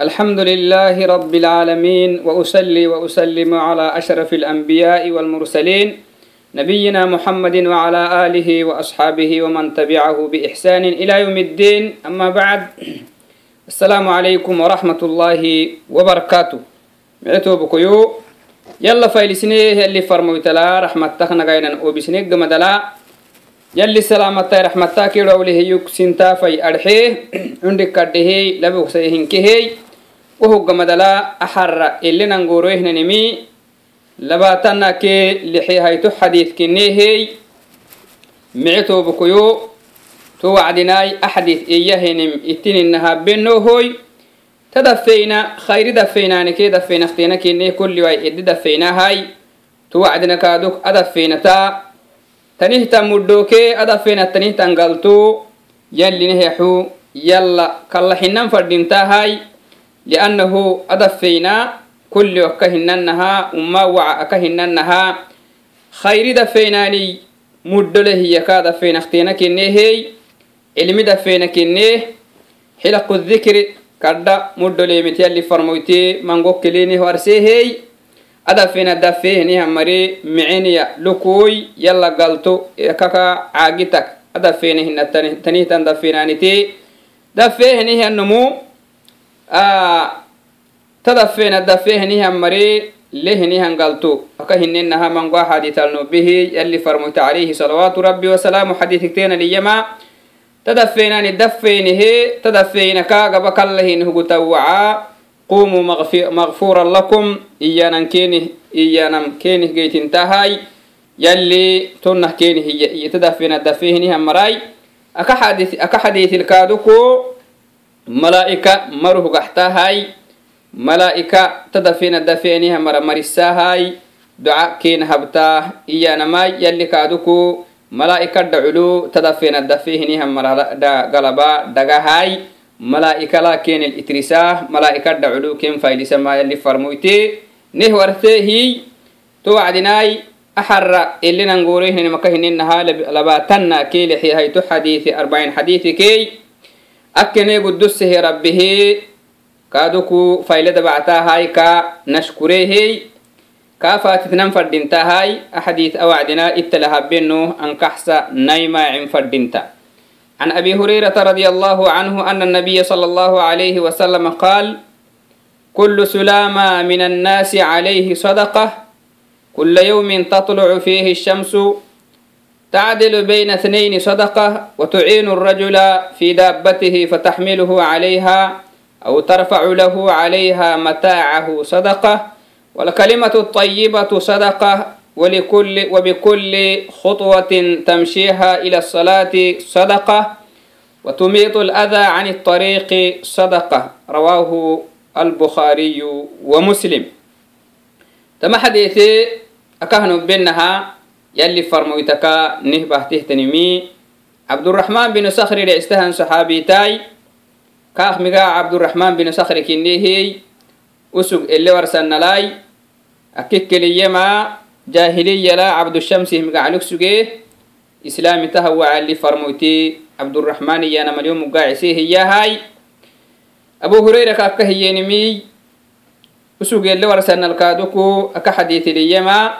الحمد لله رب العالمين وأصلي وأسلم على أشرف الأنبياء والمرسلين نبينا محمد وعلى آله وأصحابه ومن تبعه بإحسان إلى يوم الدين أما بعد السلام عليكم ورحمة الله وبركاته معتو بكيو يلا فايلسنيه اللي فرموتلا رحمتك نغاينا وبسنيك مدلا يلي سلامتا رحمتا كيرو له يك سنتا في أرحيه عندك كده لبو سيهن wohoggamadala axarra ilinangooroehnanimi labaatana kee lixehayto xadiidkineehey mice tu wacdinaai wacdinaay axadiid eyahenim itininahabenohoy ta dafeyna khayri dafeynaani kee dafeynaktena keneh kolliway edi dafeynahay to wacdina kaadok adafeynata tanihtan muddhookee adafeynat tanihtan galto yallinehaxu yalla kalla xinan fadhintahay liannahu adafeyna kulli okka hinannaha umma waca aka hinannaha khayri dafeynani muddole hiyaka dafeyna ktena kenehey ilmi dafeyna keneh xilaqu dhikri kadda muddolemit yalli farmoyte mangokkeleni warsehey adafena dafehniha mare miceniya lukuy yalla galto kaka caagitak adafenehina tanihtan dafenanite dafehnihanumu tadafena tadafenadafehinihan mari lehinihan galtu. Aka hinenaha mango xaditalno bihi yalli farmoyta alayhi salawaatu rabbi wasalaamu xadiitigteenaliyama tadafeenani dafeenihe tadafeenaka gaba kallahin hugutawacaa qumuu makfuran lakum iyanan keenih iyanam keenih geytin tahay yalli tonnah keenih tadafeena dafehinihan maray aka xadiitilkaaduku malaa'ika maruhugaxtahay malaa'ika tadafena dafeniha maramarisahay duca ken habtaa iyanamai yallikaaduku malaa'ika dhaculu tadafena dafehiniha maragalaba dhagahay malaa'ika laa kenel itrisa malaa'ika dhaculu ken faydisama yalli farmoyte neh wartehi to wacdinai axara ilinanguurehinimaka hininaha labaatana kelexihayto xadiiثi arbain xadiitikey اللي ننقوله إن مكهن إنها لباتنا كي لحي هاي حديث أربعين حديث كي أكني قدسه ربه كادوكو فايل دبعتا هاي كا نشكره كا فاتتنا فردنتا هاي أحاديث أوعدنا اتلها بينه أنكحس نايما عن فردنتا عن أبي هريرة رضي الله عنه أن النبي صلى الله عليه وسلم قال كل سلامة من الناس عليه صدقة كل يوم تطلع فيه الشمس تعدل بين اثنين صدقة وتعين الرجل في دابته فتحمله عليها أو ترفع له عليها متاعه صدقة والكلمة الطيبة صدقة ولكل وبكل خطوة تمشيها إلى الصلاة صدقة وتميط الأذى عن الطريق صدقة رواه البخاري ومسلم تما حديثي أكهن بينها يلي فرمويتكا نهبه تهتنمي عبد الرحمن بن صخر لعستهن صحابي تاي كاخ مقا عبد الرحمن بن صخر كنيهي أسوق اللي ورسلنا لاي أكيكلي يما جاهلية لا عبد الشمس مقعلك سجيه إسلامي تهوى اللي فرموتي عبد الرحمن يانا مليون مقاعسيه يا هاي أبو هريرة كاكا هي نمي وسوق اللي ورسلنا الكادوكو أكا حديث ليما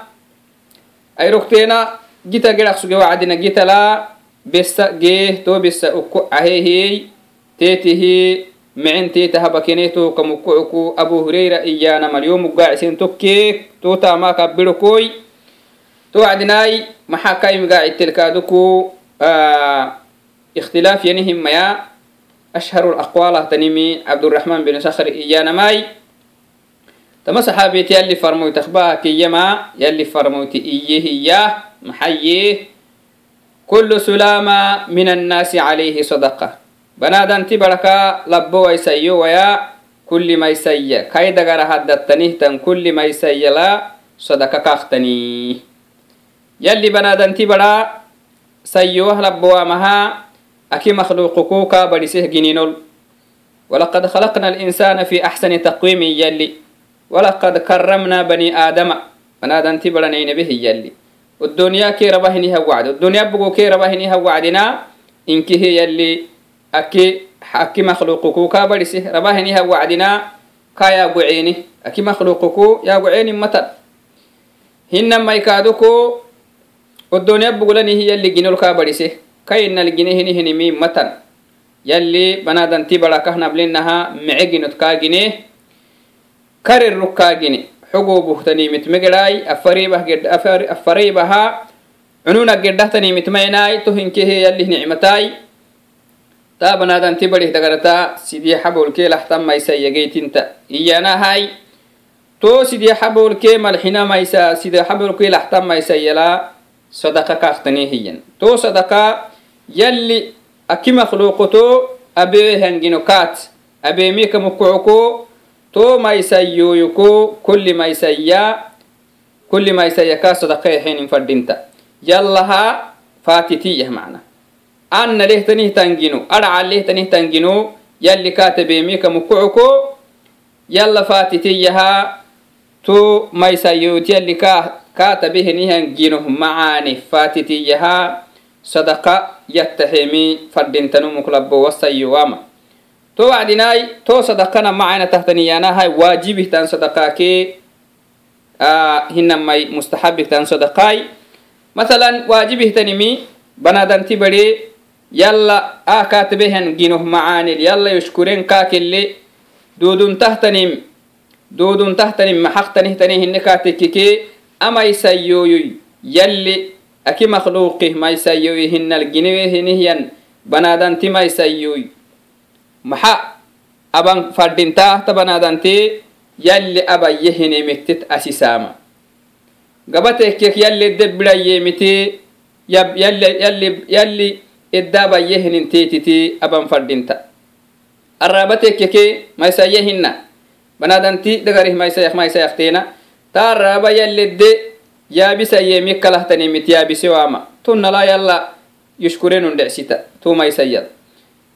ayrogteena gita gedhaqsugewacdina gitalaa besa geeh to besa uku caheehey teetihi micin teetahabakeneh tohukamuku cuku abu hureyra iyaana malyomugaacisen tokkeek to taamaaka birokoy to wacdinaay maxaa kaimgaacitelkaaduku ikhtilaaf yanihimaya ashharu laqwalah tanimi cabduraxmaan bin sakhri iyaanamay تما صحابيتي يلي فرموي تخباها كيما يلي فرموتي إيه إياه محييه كل سلامة من الناس عليه صدقة بنادنتي بركة لبو ويسيو ويا كل ما يسيا كاي دغر هدتني تن كل ما يسيا لا صدقة كاختني يلي بنادنتي برا سيو لبو مها أكي مخلوقكو كابرسه جنينول ولقد خلقنا الإنسان في أحسن تقويم يلي walaqad karamnaa bani aadama. Banaadanti baranaynabe hiyalli odoniyaa kee raba hiniha wacde odoniyaa bogo kee raba hiniha wacdinaa inki hiyalli aki aki makhluquku kaa barisi. Raba hiniha wacdinaa kaa yaagoceeni aki makhluquku yaagoceeni matan hinamai kaaduko odoniya bogolani hiyalli ginol kaa barise kainal gine hini hinimi matan. Yalli banaadanti bara kahnablenaha mece ginod kaa ginee karirruk kaa gine xogoo buhtanimit megerai afaribaha cununa gedhahtanimit to hinkehe yalih nicmatai ta banadanti barih dagarata sidii xabolkee laxtamaysayyageytinta iyanahai to sidii xabolkee malxinamaysa sidii xabolkee laxtamaysayala sadaka kaaktani hiyan to sadaka yalli aki makhluuqoto abee hangino to maysayyoyoko kulli maysayya kulli maysayya ka sadaka yaxenin fadhinta. Yallaha faatitiyah macna. Anna lehtanih tangino adca lehtanih tangino yalli kaatabeemika mukucoko yalla faatitiyaha to maysayyoyot yalli kaatabehenihang gino macaani faatitiyaha sadaqa yattaxemi fadhintanumuk labbo wasayyowaama to wacdinai to sadaqana macayna tahtaniyanahay waajibihtan sadaqaake hinamai mustaxabihtan sadaqai masalan waajibihtanimi banadanti bare yalla a katabehan ginoh macaanil yalla yushkuren kaakelle dodun tahtanim dodun tahtanim maxaqtanihtani hinne kaatekkike amaysayyoyoy yalli aki makhluuqih maysayyoy hinnal ginewe hinihyan banadanti maysayyoy maxa aban fadhintaahta banaadante yalli abayye hinemektet asisaama gabatekkek yalli debbirayeemite yalli eddabayye hininteetiti aban fadhinta araabatekkeke maysayye hinna banaadanti dagarih maysayak maysayakteena ta araaba yalledde yaabisayeemik kalahtanimit yaabisewaama tunnala yalla yushkurenun dhecsita tu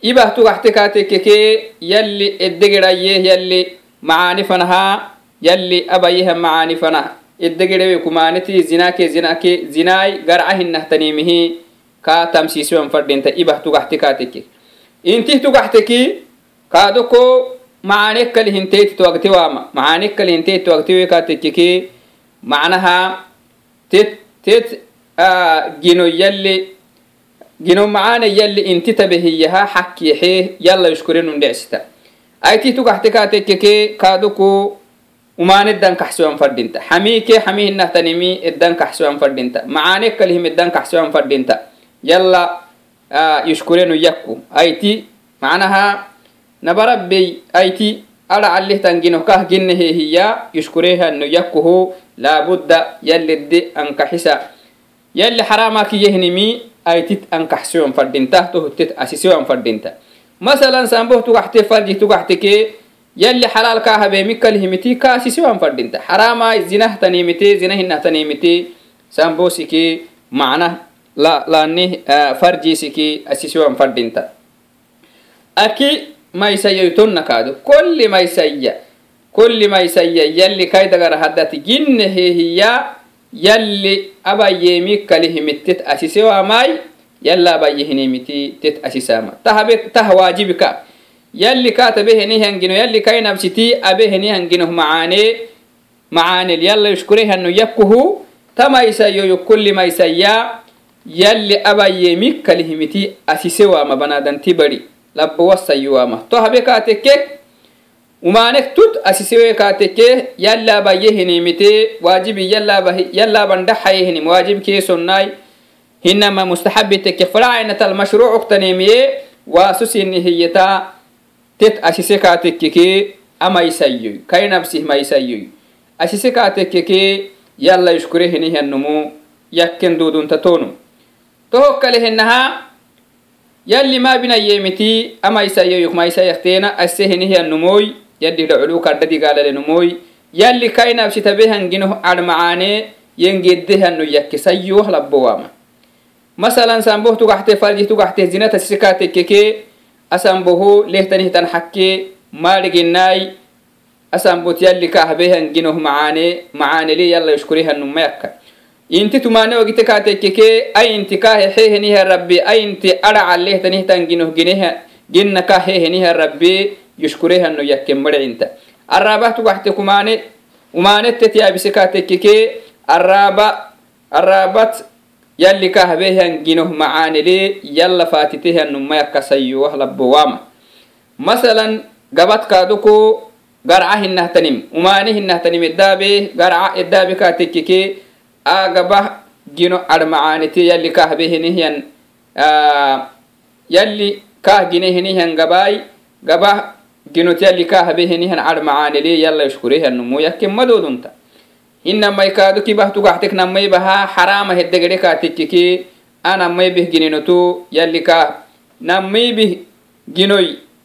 maysayad ibah tugaxte kaatekkeke yalli eddegeraye yalli macaani fanaha yalli abayeha macaani fanah eddegerewe kumaaneti zinake zinake zinaay garca hinahtanimihi ka tamsiisiwan fadhinta ibah tugaxte kaatekke intih tugaxteki kaadoko macanekkali hinteeti tuagte waama. Macanekkali macnaha tet tet gino yalli gino macaana yalli inti tabehiyaha xakkiyaxee yalla yushkurenun dhecsita ayti tugaxte kaatekkeke kaaduku umaaneddan kaxsiwan fadhinta xamiike xami hinahtanimi eddan kaxsiwan fadhinta macaane kalihim eddan kaxsiwan fadhinta yalla yushkurenu yakku. Ayti macnaha nabarabbey ayti ada calihtan gino kah ginnehehiya yushkurehanu yakkuhu laabudda yalledde ankaxisa. Yalli xaramakiyehnimi aytit ankaxsiwan fadhinta tohuttet asisiwan fadhinta masalan samboh tugaxte farjih tugaxteke yalli xalaal kaa habeemikalihimiti kaasisiwan fadhinta xarama zinahtanimite zina hinahtanimite sambosiki macna laani farjisiki asisiwan fadhinta aki maysayaytonna kaado kolli maysayya kolli maysayya yalli kaydagara haddati ginne hehiya yalli abayeemikalihimittet asisewamai yalla abayyehinimiti tet asisama. Tahabe tah waajibika yalli kaatabe heni hangino yalli kai nabsiti abe heni hangino macaane macaanel yalla yushkure hanno yakkuhu tamaysayoyo kulli maysayya yalli abayyeemikkalihimiti asisewama banadanti bari labbo wassayuwama to habe kaatekke umaanek tut asisewe kaateke yalla abayye hinimite waajibi yalla bandhaxaye hinim waajib keesonnai hinama mustaxabi tekke faracainat almashruuc uktanemiye waasusini hiyeta tet asise kaatekkeke amaysayoy kai nabsih maysayoy asise kaatekkeke yalla yushkure hinihannumu yakken dudunta tonu tohokkalehennaha yalli ma binayeemiti amaysayoyuk maysayakteena hinihiyannumoy yaddi dhaculu kadhadigaalalenumoy yalli kai nabsitabe hangino admacaane yengeddehannu yakke sayyuwah labbowama masalan samboh tugaxte farjih tugaxte zinata sise kaatekkeke asambohu lehtanihtan hakke maadhiginai asambot yalli kahbehanginoh macaane macaaneli yalla yushkurihanuma yakka. Inti tumane ogite kaatekkeke ay inti kaahexeheniha rabbi ay inti adhaca lehtanihtan ginoh ginnaka heheniha rabbi yushkurehano yakken marcinta arabah tugaxte kumane umanettet yaabisekatekkike araba arabat yalli kahbehan ginoh macaanele yalla fatitehanuma yakkasayoah labbowama masalan kaaduko garca hinahtanim umane hinahtanim edaabe garca edaabe katekkike agabah gino ad macaanete yalli kahbehenihyan yalli kah ginehenihan gabai gabah ginotyalikahabehenihan armacanele yala ishkurehanumuyakke madodunta hinamai kaado kibahtugaxtek namai baha xarama hedegere katekkeke anamai gininoto yalika namai bih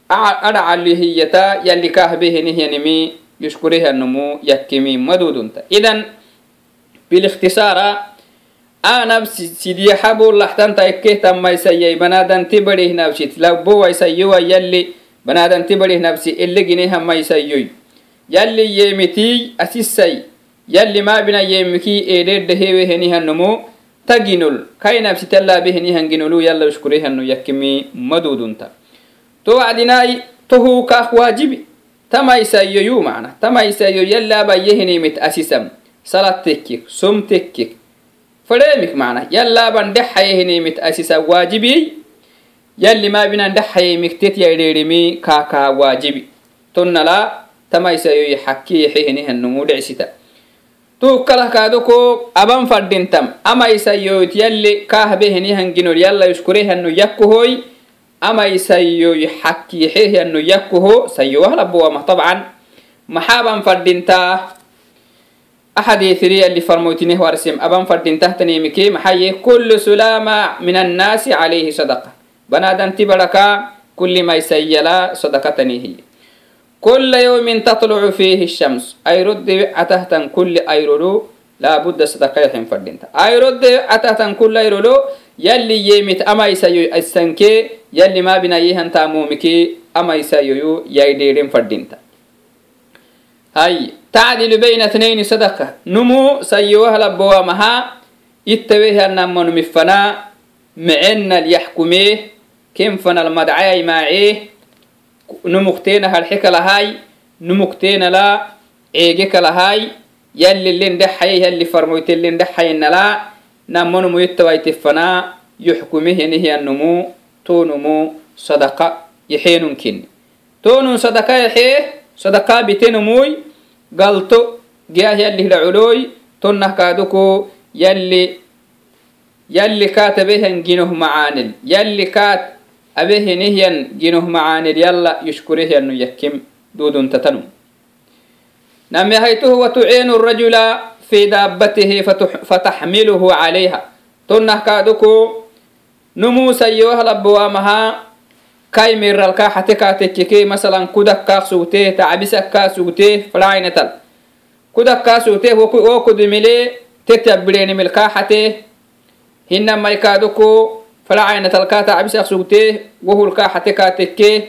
adhacalihiyata yalikahbehenihanimi ishkurehanumu yakkemi madodunta idan bilikhtisaara anab sidiyaxabo laxtantaekkeh tammaisayai banadanti barehnaabshit labowaisayyowa yalli banaadamti barih nabsi elegine hammaisayyoy yalli yeemitiy asissay. Yalli maabina yeemiki eedheedhehewe henihannomo taginol kai nabsi tallaabe henihanginolu yalla ushkurehano yakkimi madudunta to wacdinaai tohuukaah waajibi tamaisayyoyu macna tamaisayyo yallaabayyehenimit asisam. Salat tekkik som tekkik. Fadheemik macna yallaaban dhexayehenimit asisa waajibiyey yalli maabinan dhaxayay migtet yaidheedhimi kaakaa waajibi tonnala tamaisayoyi xakkiyaxehinihannumu dhecsita tuukkalah kaadoko aban fadhintam amaisayoyt yalli kaahbehinihanginol yalla yuskurehannu yakkohoy amaisayoyi xakkiyaxehyannu yakkoho sayowahlaboamah tabcan maxaaban fadhintaa axadiitiri yalli farmoytineh warsim aban fadhintahtaniimike maxaye kullu sulaama min annaasi calayhi sadaqa. يلي كاهبه هني هنجنو يلا يشكريه هنو يكوهوي أما يسيو يحكي يحيه هنو يكوهو سيوه لبوما طبعا محابا فردنتا أحد يثري اللي فرموتني ورسم أبان فردين تحتني مكي محيي كل سلامة من الناس عليه صدقة بنادم تبركا كل ما يسيلا صدقتني هي كل يوم تطلع فيه الشمس أي رد أتهتن كل أيرولو لا بد صدقة يحين فردين أي رد أتهتن كل أيرولو يلي يمت أما يسيو السنكي يلي ما بنا يهن تامومكي أما يسيو يايديرين فردين هاي تعدل بين اثنين صدقة نمو سيوها لبوا مها يتويه النمون مفنا معنا ليحكميه ken fanal madcayay maacee numukteena harxe kalahay numuktenala ceege kalahay yallilin dhexayay yalli farmoytelin dhexaynala namanumuyottawaiteffanaa yoxkumehenehyannumu tonumu sadaqa yaxeenunkin tonun sadaqa yaxee sadaqa bitenumuy galto giah yalli hilaculoy tonnah kaaduko yalli yalli kaatabehan ginoh macaanil yalli kaat abe henihyan ginoh macaanid yalla yushkurehyanu yakkim duduntatanu namyahaytuhu watuciinu rajula fi daabatihi fataxmiluhu calayha tonnah kaaduku numuusayyohalabbowaamahaa kai miralkaa xatekaatekkikee masalan kudakkaa sugtee tacabisakkaa sugtee falaaynetal kudakkaa sugtee wokudumilee tetabbireeni milkaa xatee hinnamaykaadukuu falacainatalkaataabisaqsugtee wohulkaa hina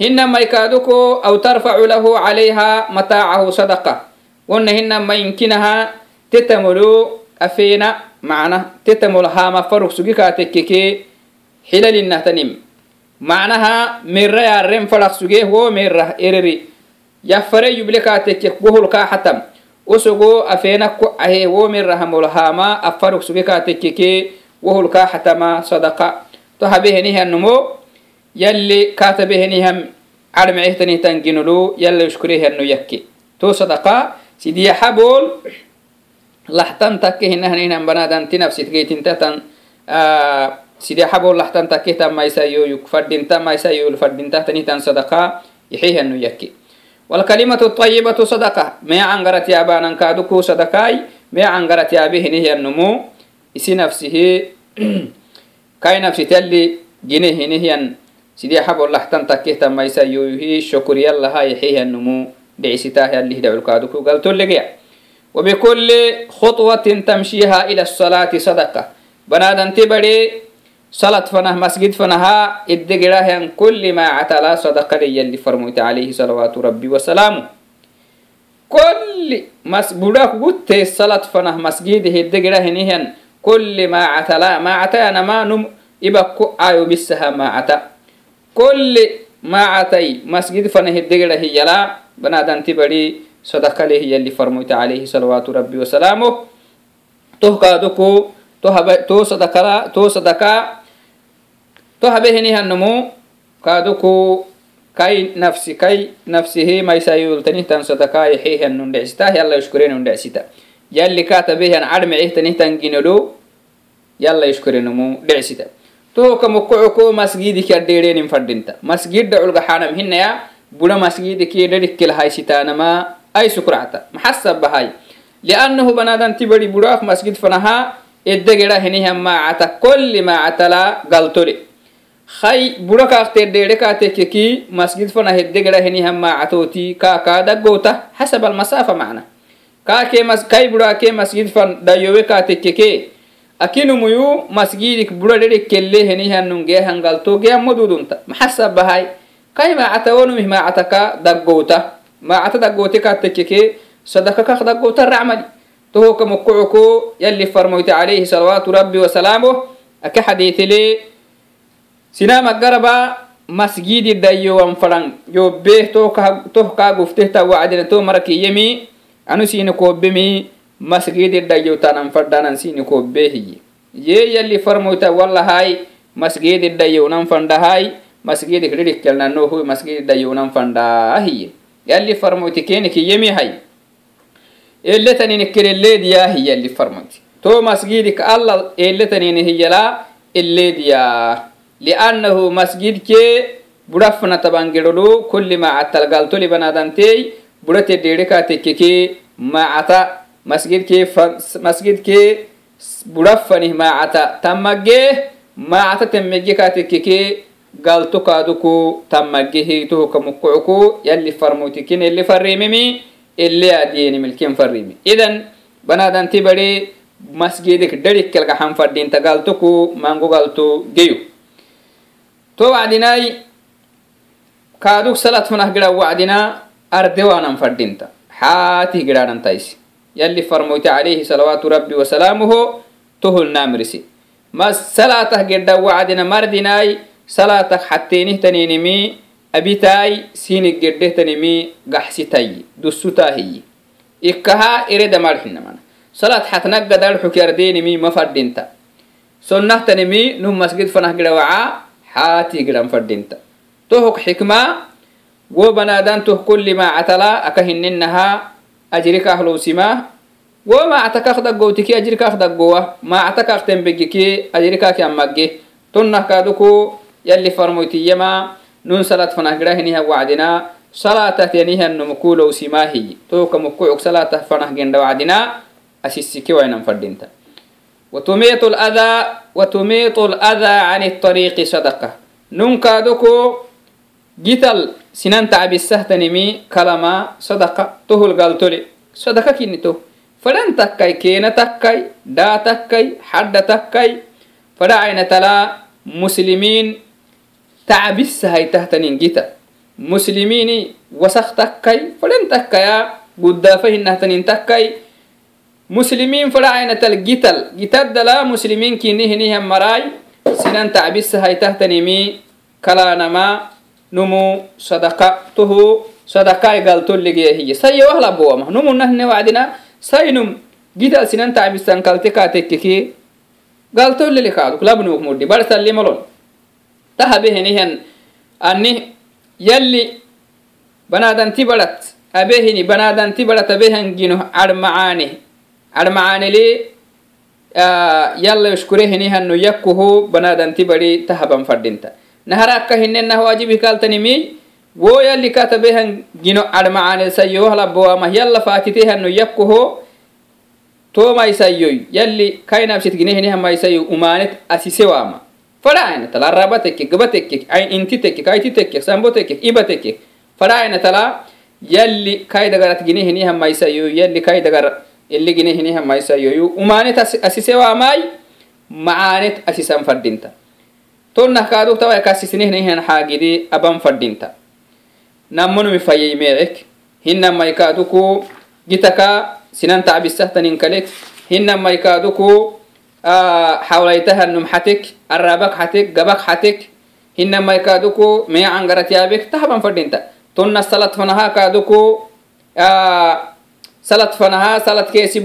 hinamaikaaduko aw tarfacu lahu calayha mataacahu sadaqa wonna hinamayinkinaha tetamolo afeena macna tetamol haama faruk sugikaatekkekee xilalinahtanim macnaha meera yaaren faraq sugee wo meerah ereri yafare yublekaatekke gohulkaa xatam osogo afeena ku ahe wo meerahamol haama afaruk sugikaatekkekee هن ما يمكنها تتملو أفينا معنا تتملها ما فرق سجيكا تككي حلال النهتنم معناها مرة يا رم فرق سجيه هو مرة إرري يفري يبلكا تكيك بهول كا حتم وسجو أفينا كو أهي هو مرة همولها ما أفرق سجيكا تكيكي وهول كا حتما صدقة تهبه نيه النمو يلي كاتبه نيهم عرم عهتني تنجنلو يلي يشكريه النو يكي تو صدقة سيدي حبول لحتن تكيه نهنين بنادن تنفسي تجيتين تتن آه سيدي حبو الله تن تكيه ما يسايو يك فردين ما يسايو الفردين تحتني تن صدقة يحيه إنه يكي والكلمة الطيبة صدقة ما عنقرت يا بانا كادوكو صدقاي ما عنقرت يا به نهي النمو إسي نفسه كاي نفسي تلي جنيه نهي سيدي حبو الله تن تكيه ما يسايو هي شكر يلا هاي يحيه النمو دعسيتاه اللي دعو الكادوكو قال تلقيا وبكل خطوة تمشيها إلى الصلاة صدقة بنادن تبري صلاة فنه مسجد فنها الدقراهن كل ما عتلا صدق لي اللي فرموت عليه صلوات ربي وسلامه كل مس بولاك قلت صلاة فنه مسجد الدقراهن كل ما عتلا ما عتا أنا ما نم إبقى آيو بسها ما عتا كل ما عتي مسجد فنه الدقرة هي لا بنادن تبري صدق له يلي فرميت عليه صلوات ربي وسلامه تو كادوكو تو هب تو صدقا تو صدقا تو هبهني هنمو كادوكو كاي نفسي كاي نفسه ما يسايول تنه تن صدقا يحيه النون دعستا يلا يشكرين نون دعستا يلي كاتبه ان عدم عيه تنه تنجينلو yalla ishkorenumu dhicisita tohoka mokoco masgidi kia dherenin fadinta masgidda culgaxanam hinaya buna masgidi ki dhadhikkelhaysitanama ay sukracta maxasabahay liannahu banadanti bari buraaf masgid fanaha eddegera henihan maacata kolli maacatala galtore hay bura dhere kaatekeki masgid fana heddegera henihan maacatooti kaaka daggowta xasab almasaafa macna kaake kai burake masgid fan dayowe kaatekeke akinumuyu masgidik burahere kellehenihannunge hangaltoge amadudunta maxasabahay kai maacatawanumih maacataka daggowta maacata daggote katekeke sadaka kak daggowta racmali tohoka mokkocoko yalli farmoyte alayhi salawaatu rabbi wasalaamo ake xadiitele sinama garaba masgidi dayowan faran yobbeh tohkaa guftehta wacdine to marakiyemi anu sine kobbemi masgidi dhayyowtanan faddanan sini kobbehiye ye yalli farmoyta walla hay masgidi dhayyownan fandahay masgidi kidhidhikkelnanohu masgidi dhayyownan fandahiye yalli farmoyti keniki yemi hay eletaninikeleleediyahi yalli farmoyti. To masgidik alla eletaninihiyyala eleediya liannahu masgidke budhafna tabangedholu kulli macatalgaltoli banadantey budhate dedheka tekkeke macata masgidke masgidke budhafanih macata tammagge macata temmegge katekkeke galto kaaduku tammagge hitohoka mukucuku yalli farmoytikin eli farrimimi ele adiyeni milken farrimi idan banadanti bade masgidik darikkelgahan fadinta galtoku mango galto geyo to wacdinai kaaduk salat funah gira wacdina ardewanan fadinta xaatih giraadhantaisi يلي فرموت عليه صلوات ربي وسلامه تهل نامرسي ما صلاة قد وعدنا مردناي صلاة حتى تنينمي أبيتاي سينك قد تنمي قحسيتاي دسوتاهي إكها إرد مالحنا من صلاة حتى نقد الحكير دينمي مفردينتا سنة تنمي نم مسجد فنه قد وعا حاتي قد مفردينتا تهك حكمة وبنادان ته كل ما عتلا أكهننها أجرك أهلو سما وما أعتكاك دقوتك أجرك أخدقوا ما أعتكاك تنبقك أجرك أمجي تنه كادوكو يلي فرموتي يما نون صلاة فنهجره نها وعدنا صلاة تنيها النمكول وسماهي توك مكوعك صلاة فنه جند وعدنا أسيسك وين فردينتا وتميط الأذى وتميط الأذى عن الطريق صدقة نون gital sinan tacbisahtanimi kalama sadaqa toholgal tole sadaqa kinito fadan takkai keena takkai daa takkai hadda takkai. Fada aina tala muslimiin tacbisahaitahtanin gita muslimiini wasak takkai fadan takkaya guddaafa hinahtanin takkai. Muslimiin fada aina tal gital gitaddala muslimiin kinihinihan marai. Sinan tacbisahaitahtanimi kalaanama مراي سنان تعب السهي تهتنمي كلا نما نمو صدقة تهو صدقة قال تولي هي سي وهلا بوما نمو نهن وعدنا سينم جيتا سنان تعبستان كالتكا تككي قال تولي لكادو كلا بنوك مودي برسا اللي ملون تهبه نهن أني يلي بنادن تبرت أبهني بنادن تبرت أبهن جنو عد معاني عد معاني لي آه يلا يشكره نهن يكوه بنادن تبري تهبن فردينتا nahara akka hinenah wajibi kaltanimi wo yalli katabehan gino admacanesayowahlaboamah yalla fatitehano yakkoho tomaisayoy yalli kainabsit ginehinehmaisayo umanet asisewaama fadaina tala araba tekkek gaba tekkek inti tekkek ayti tekkek sambo tekkek iba tekkek fadaina tala yalli kaidagarat ginehinehmaisayo yalli kaidagar illi ginehinehmaisayoyu umanet asisewaamai macanet asisan fadinta tonnah kaaduk tawa kasisnehnehan xaagidi aban fadinta nammonumi fayyey meecek hinnan maykaaduku gitaka sinan tacbisahtanin kalek hinnan maykaaduku xawlaytahanum xatek arabak xatek gabak xatek hinamai kaduku mea angarat yaabek tahaban fadinta tonna salat fanaha kaduku salat fanaha salat keesi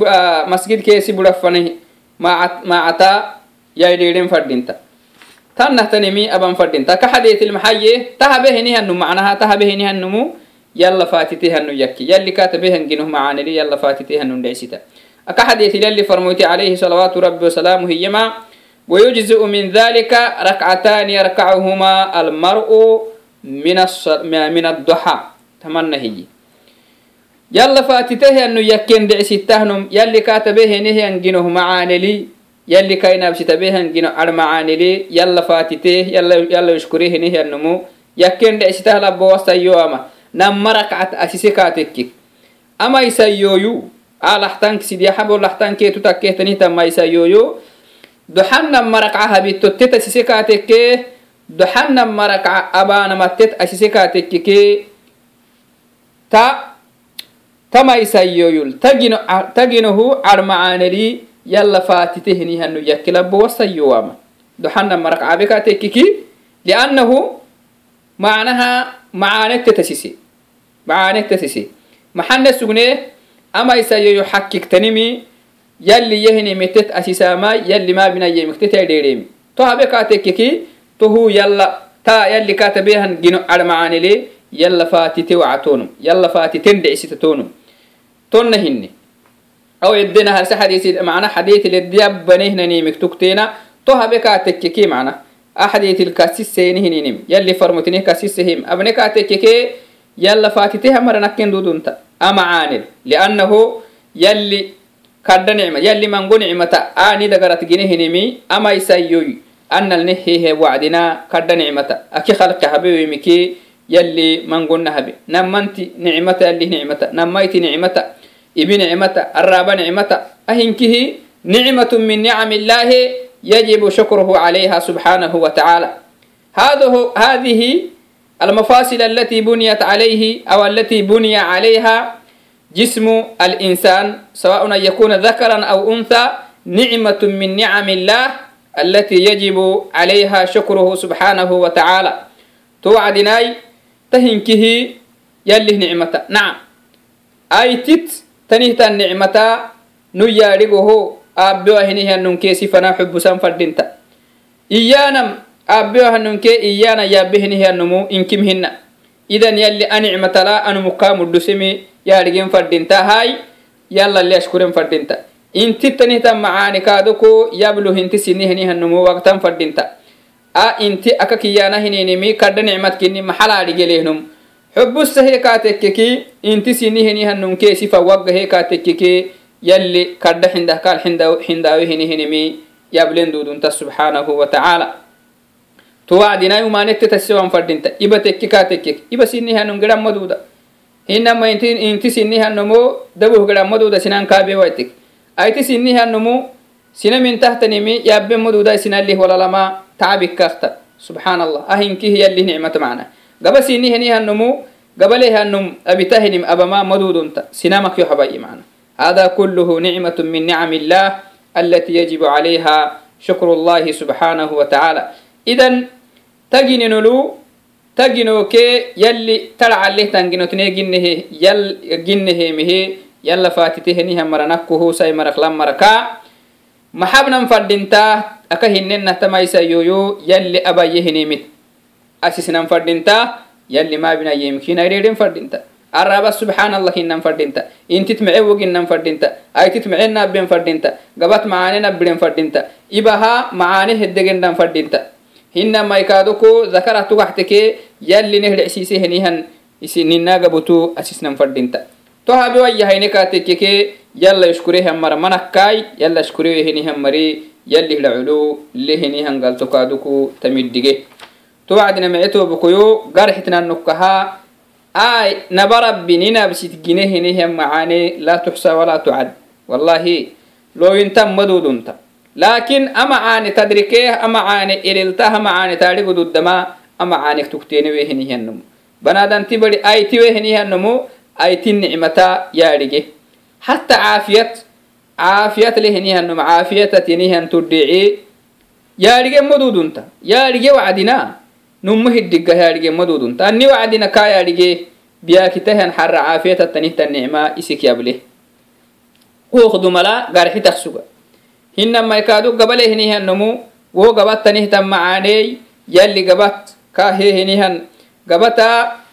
masjid keesi budafani maacata yaidhiidhen fadinta tannahtanimi aban fadinta ka xadeetilmaxaye tahabehinihannu macnaha tahabehinihannumu yalla faatitehannu yakki yalli katabehanginuh macaanili yalla faatitehannu dhecsita aka xadeetil yalli farmoyti alayhi salawaatu rabbi wasalaamu hiyama ويجزئ من ذلك ركعتان يركعهما المرء من من الضحى تمنى هي يلا فاتته أنه يكين دعسيتهنم يلي كاتبه نهي أنجنه معانلي yalli kainabsitabeehangino armacaanili yalla faatiteh yalla yushkurehinih yannumu yakken dhecitah labbowasayyo ama namma rakcat asise kaatekki ama isayyoyu a laxtank sidyahabo laxtankeetu takkehtani tamma isayyoyu. Doxan namma habitottet asise kaatekkee doxan namma rakca asise kaatekkikee ta tama isayyoyul. Taginohu armacaanelii yalla faatitehinihannu yakkilabbo wasayowama duxanna maraqcabe kaatekkiki liannahu macnaha macaanette tasise macaanette tasise maxanne sugne amaysayoyo xakkiktanimi yalli yehinimittet asisaamai yalli maabinayemiktetay dheereemi to habe kaatekkeki tohu yalla ta yalli katabehan gino armacaanile yalla faatite wacatonum yalla faatiten dhicisita tonum. Tonna hinne aw eddena harse xadiisi macna xadiitilediyabbanehnanimik tukteena to habe kaatekkeki macna axadiitil kasisseenihinim yalli farmutinih kasissehim abne kaatekkeke yalla faatiteha maranakken dudunta amacaanil liannahu yalli kadda nicma yalli mango nicmata ani dagarat gine hinimi ama isayoy annalne hehe wacdina kadda nicmata aki khalqi habewemike yalli mangonna habe nammanti nicmata yalli nicmata nammayti nicmata ibi nicmata arraba nicmata ahinkihi نعمة من نعم الله يجب شكره عليها سبحانه وتعالى هذه هذه المفاصل التي بنيت عليه أو التي بني عليها جسم الإنسان سواء أن يكون ذكرا أو أنثى نعمة من نعم الله التي يجب عليها شكره سبحانه وتعالى توعدناي تهنكه يلي نعمة نعم أيتت tanihtan nicmata nu yaadhigoho aabbewahinihyanunkeesifana xubusan fadhinta iyaanam aabbewahanunkee iyaana yaabbehinihyanumu inkim hina idan yalli anicmatala anumukaamudhusimi yaadhigen fadhinta hay yallalli ashkuren fadhinta inti tanihtan macaani kaadoko yablu hinti sinihinihanumu waqtan fadhinta a inti aka kiyaana hininimi kadha nicmadkini maxalaadhigelehnum kadda nicmat kini maxalaadhigelehnum xubusahe kaatekkeki inti sinihinihanum keesifa waggahe kaatekkeki yalli kadda xindah kaal xindaawe hinihinimi yablen dudunta subxaanahu watacaala tuwacdinai umanette tasiwan fadhinta iba tekki kaatekkek iba sinihanum gedhan maduuda hinama inti sinihannomo dabuh gedhammaduuda sinan kaabewaitik ayti sinihannomu sinamin tahtanimi yabbe maduuda sinalih walalama tacabikakta subxaan allah ahinkih yalih nicmata macna gaba sinihanihannomu gabalehanum abitahinim abama maduudunta sinamakyo habayi macna هذا كله نعمة من نعم الله التي يجب عليها شكر الله سبحانه وتعالى إذا تجننلو taginoke yalli taracaleh tanginotine ginnehe yal ginnehemehe yalla faatiteheniha maranakkuhusai maraklan maraka maxabnan fadhinta aka hinenahtamaysayoyo yalli abayehinemit asisnan fadhinta yalli maabinayemkinaireden fadhinta. Araba subxaan allah hinan fadhinta. Intit mece woginan fadhinta. Aitit mece nabben fadhinta. Gabat macaane nabbiren fadhinta. Ibaha macaane heddegendan fadhinta. Hina maikaadoko zakara tugaxteke yalli nehdhecsiise ninagabutu asisnan fadhinta. To habe wayyahayne kaatekkeke yalla ishkurehan mara manakkai yalla ishkurewe henihan mari yalli hidha culu le henihan galtokaaduku tamiddige towacdinamecetobkoyo garxitinanokaha ay nabarabbi ninabsit ginehenehen macane laa tuxsa walaa tucad wallahi lowintan madudunta laakin amacaane tadrikeeh amacaane ililtah amacaane taadhigodudama amacaanek tugteenewehenihiannomo banadanti bari aitiwehenihiannomo aiti nicmata yaadhige hatta caafiyat caafiyat lehenihiannom caafiyatatinihantodhece yaadhige madudunta yaadhige wacdinaa numo hidigahyadige madudunta anni wacdina kayadige biyakitahan xarra caafiyatatanihta nicma isik yable hookdu mala garxitak suga hinamai kaadu gabalehinihannomu wo gabattanihtan macaaney yalli gabat kahehinihan gabata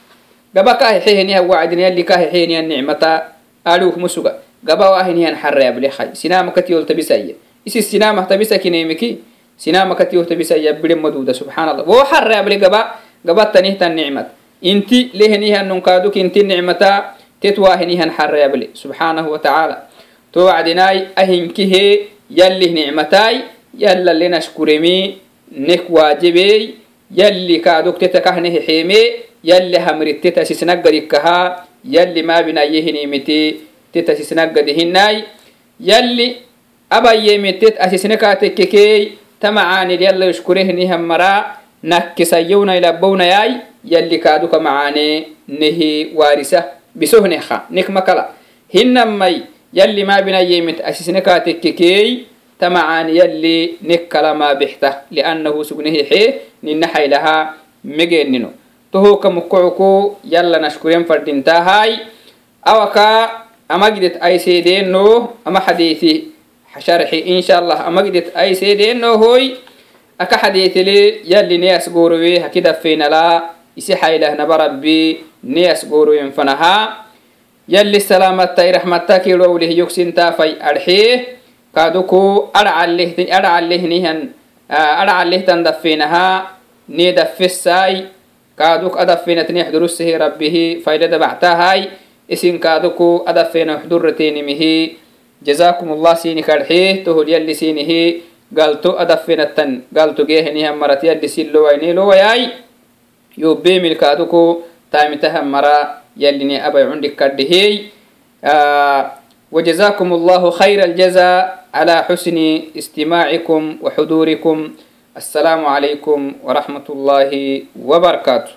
gaba kahexehinihan wacdina yalli kahexehinihan nicmata aluukmu suga gaba wahinihan xarra yable hay sinamakatiyol tabisaya isi sinamah tabisa kineemiki bisaya bire maduda subxaan allah wo xarra yable gaba gabattanihtan nicmat inti lehenihan nunkaaduk inti nicmata tet waa hinihan xarra yable subxaanahu watacaala to ahinkihe yallih nicmataay yalla lenashkuremi nek waajibeey yalli kaaduk teta kahne hexeeme yalli hamrit teta sisnaggadikkahaa yalli maabinayehinimiti teta sisnaggadihinnaay yalli abayyemetet asisne kaatekkekeey tamacaanid yalla ishkurehnihammaraa nakkisayyownailabownayaay yalli kaaduka macaane nehi waarisa. Bisohneha nikma kala. Hinammay yalli maabinayyemit asisnekaatekkikeey tamacaani yalli nik kala maabixta liannahu sugnehixe ninaxaylahaa megeenino tohoka mukocuku yalla nashkuren fardintaahaay awaka amagidet ayseedeenno ama xadiiti xasharxi inshallah amagdit aiseedeenohoy aka xadetele yali neyas gorowe hakidafenala isi xaylahnaba rabbi neyas gorowen fanaha. Yali salaamatai rahmatakilowleh yogsintaafay arxee kaaduku arcalehtan dafenaha nee dafesai kaaduk adafenatne xdurusehe rabbihi faydada bactahay isin kaaduku adafena xduretenimihi رحمتك لوله يكسنتا في أرحيه كادوكو أرعله أرعله نهن أرعله تندفينها ندفساي كادوك أدفينة نحضر السه ربه فايدة بعتهاي اسم كادوكو أدفين حضرتين مه جزاكم الله سيني كرحيه تهول يلي سينه قالتو أدفينة تن قالتو جيه نهن مرت يلي سيلو ويني لو وياي يوبي من كادوكو تايمتها مرا يلني أبي عندك كردهي آه وجزاكم الله خير الجزاء على حسن استماعكم وحضوركم السلام عليكم ورحمة الله وبركاته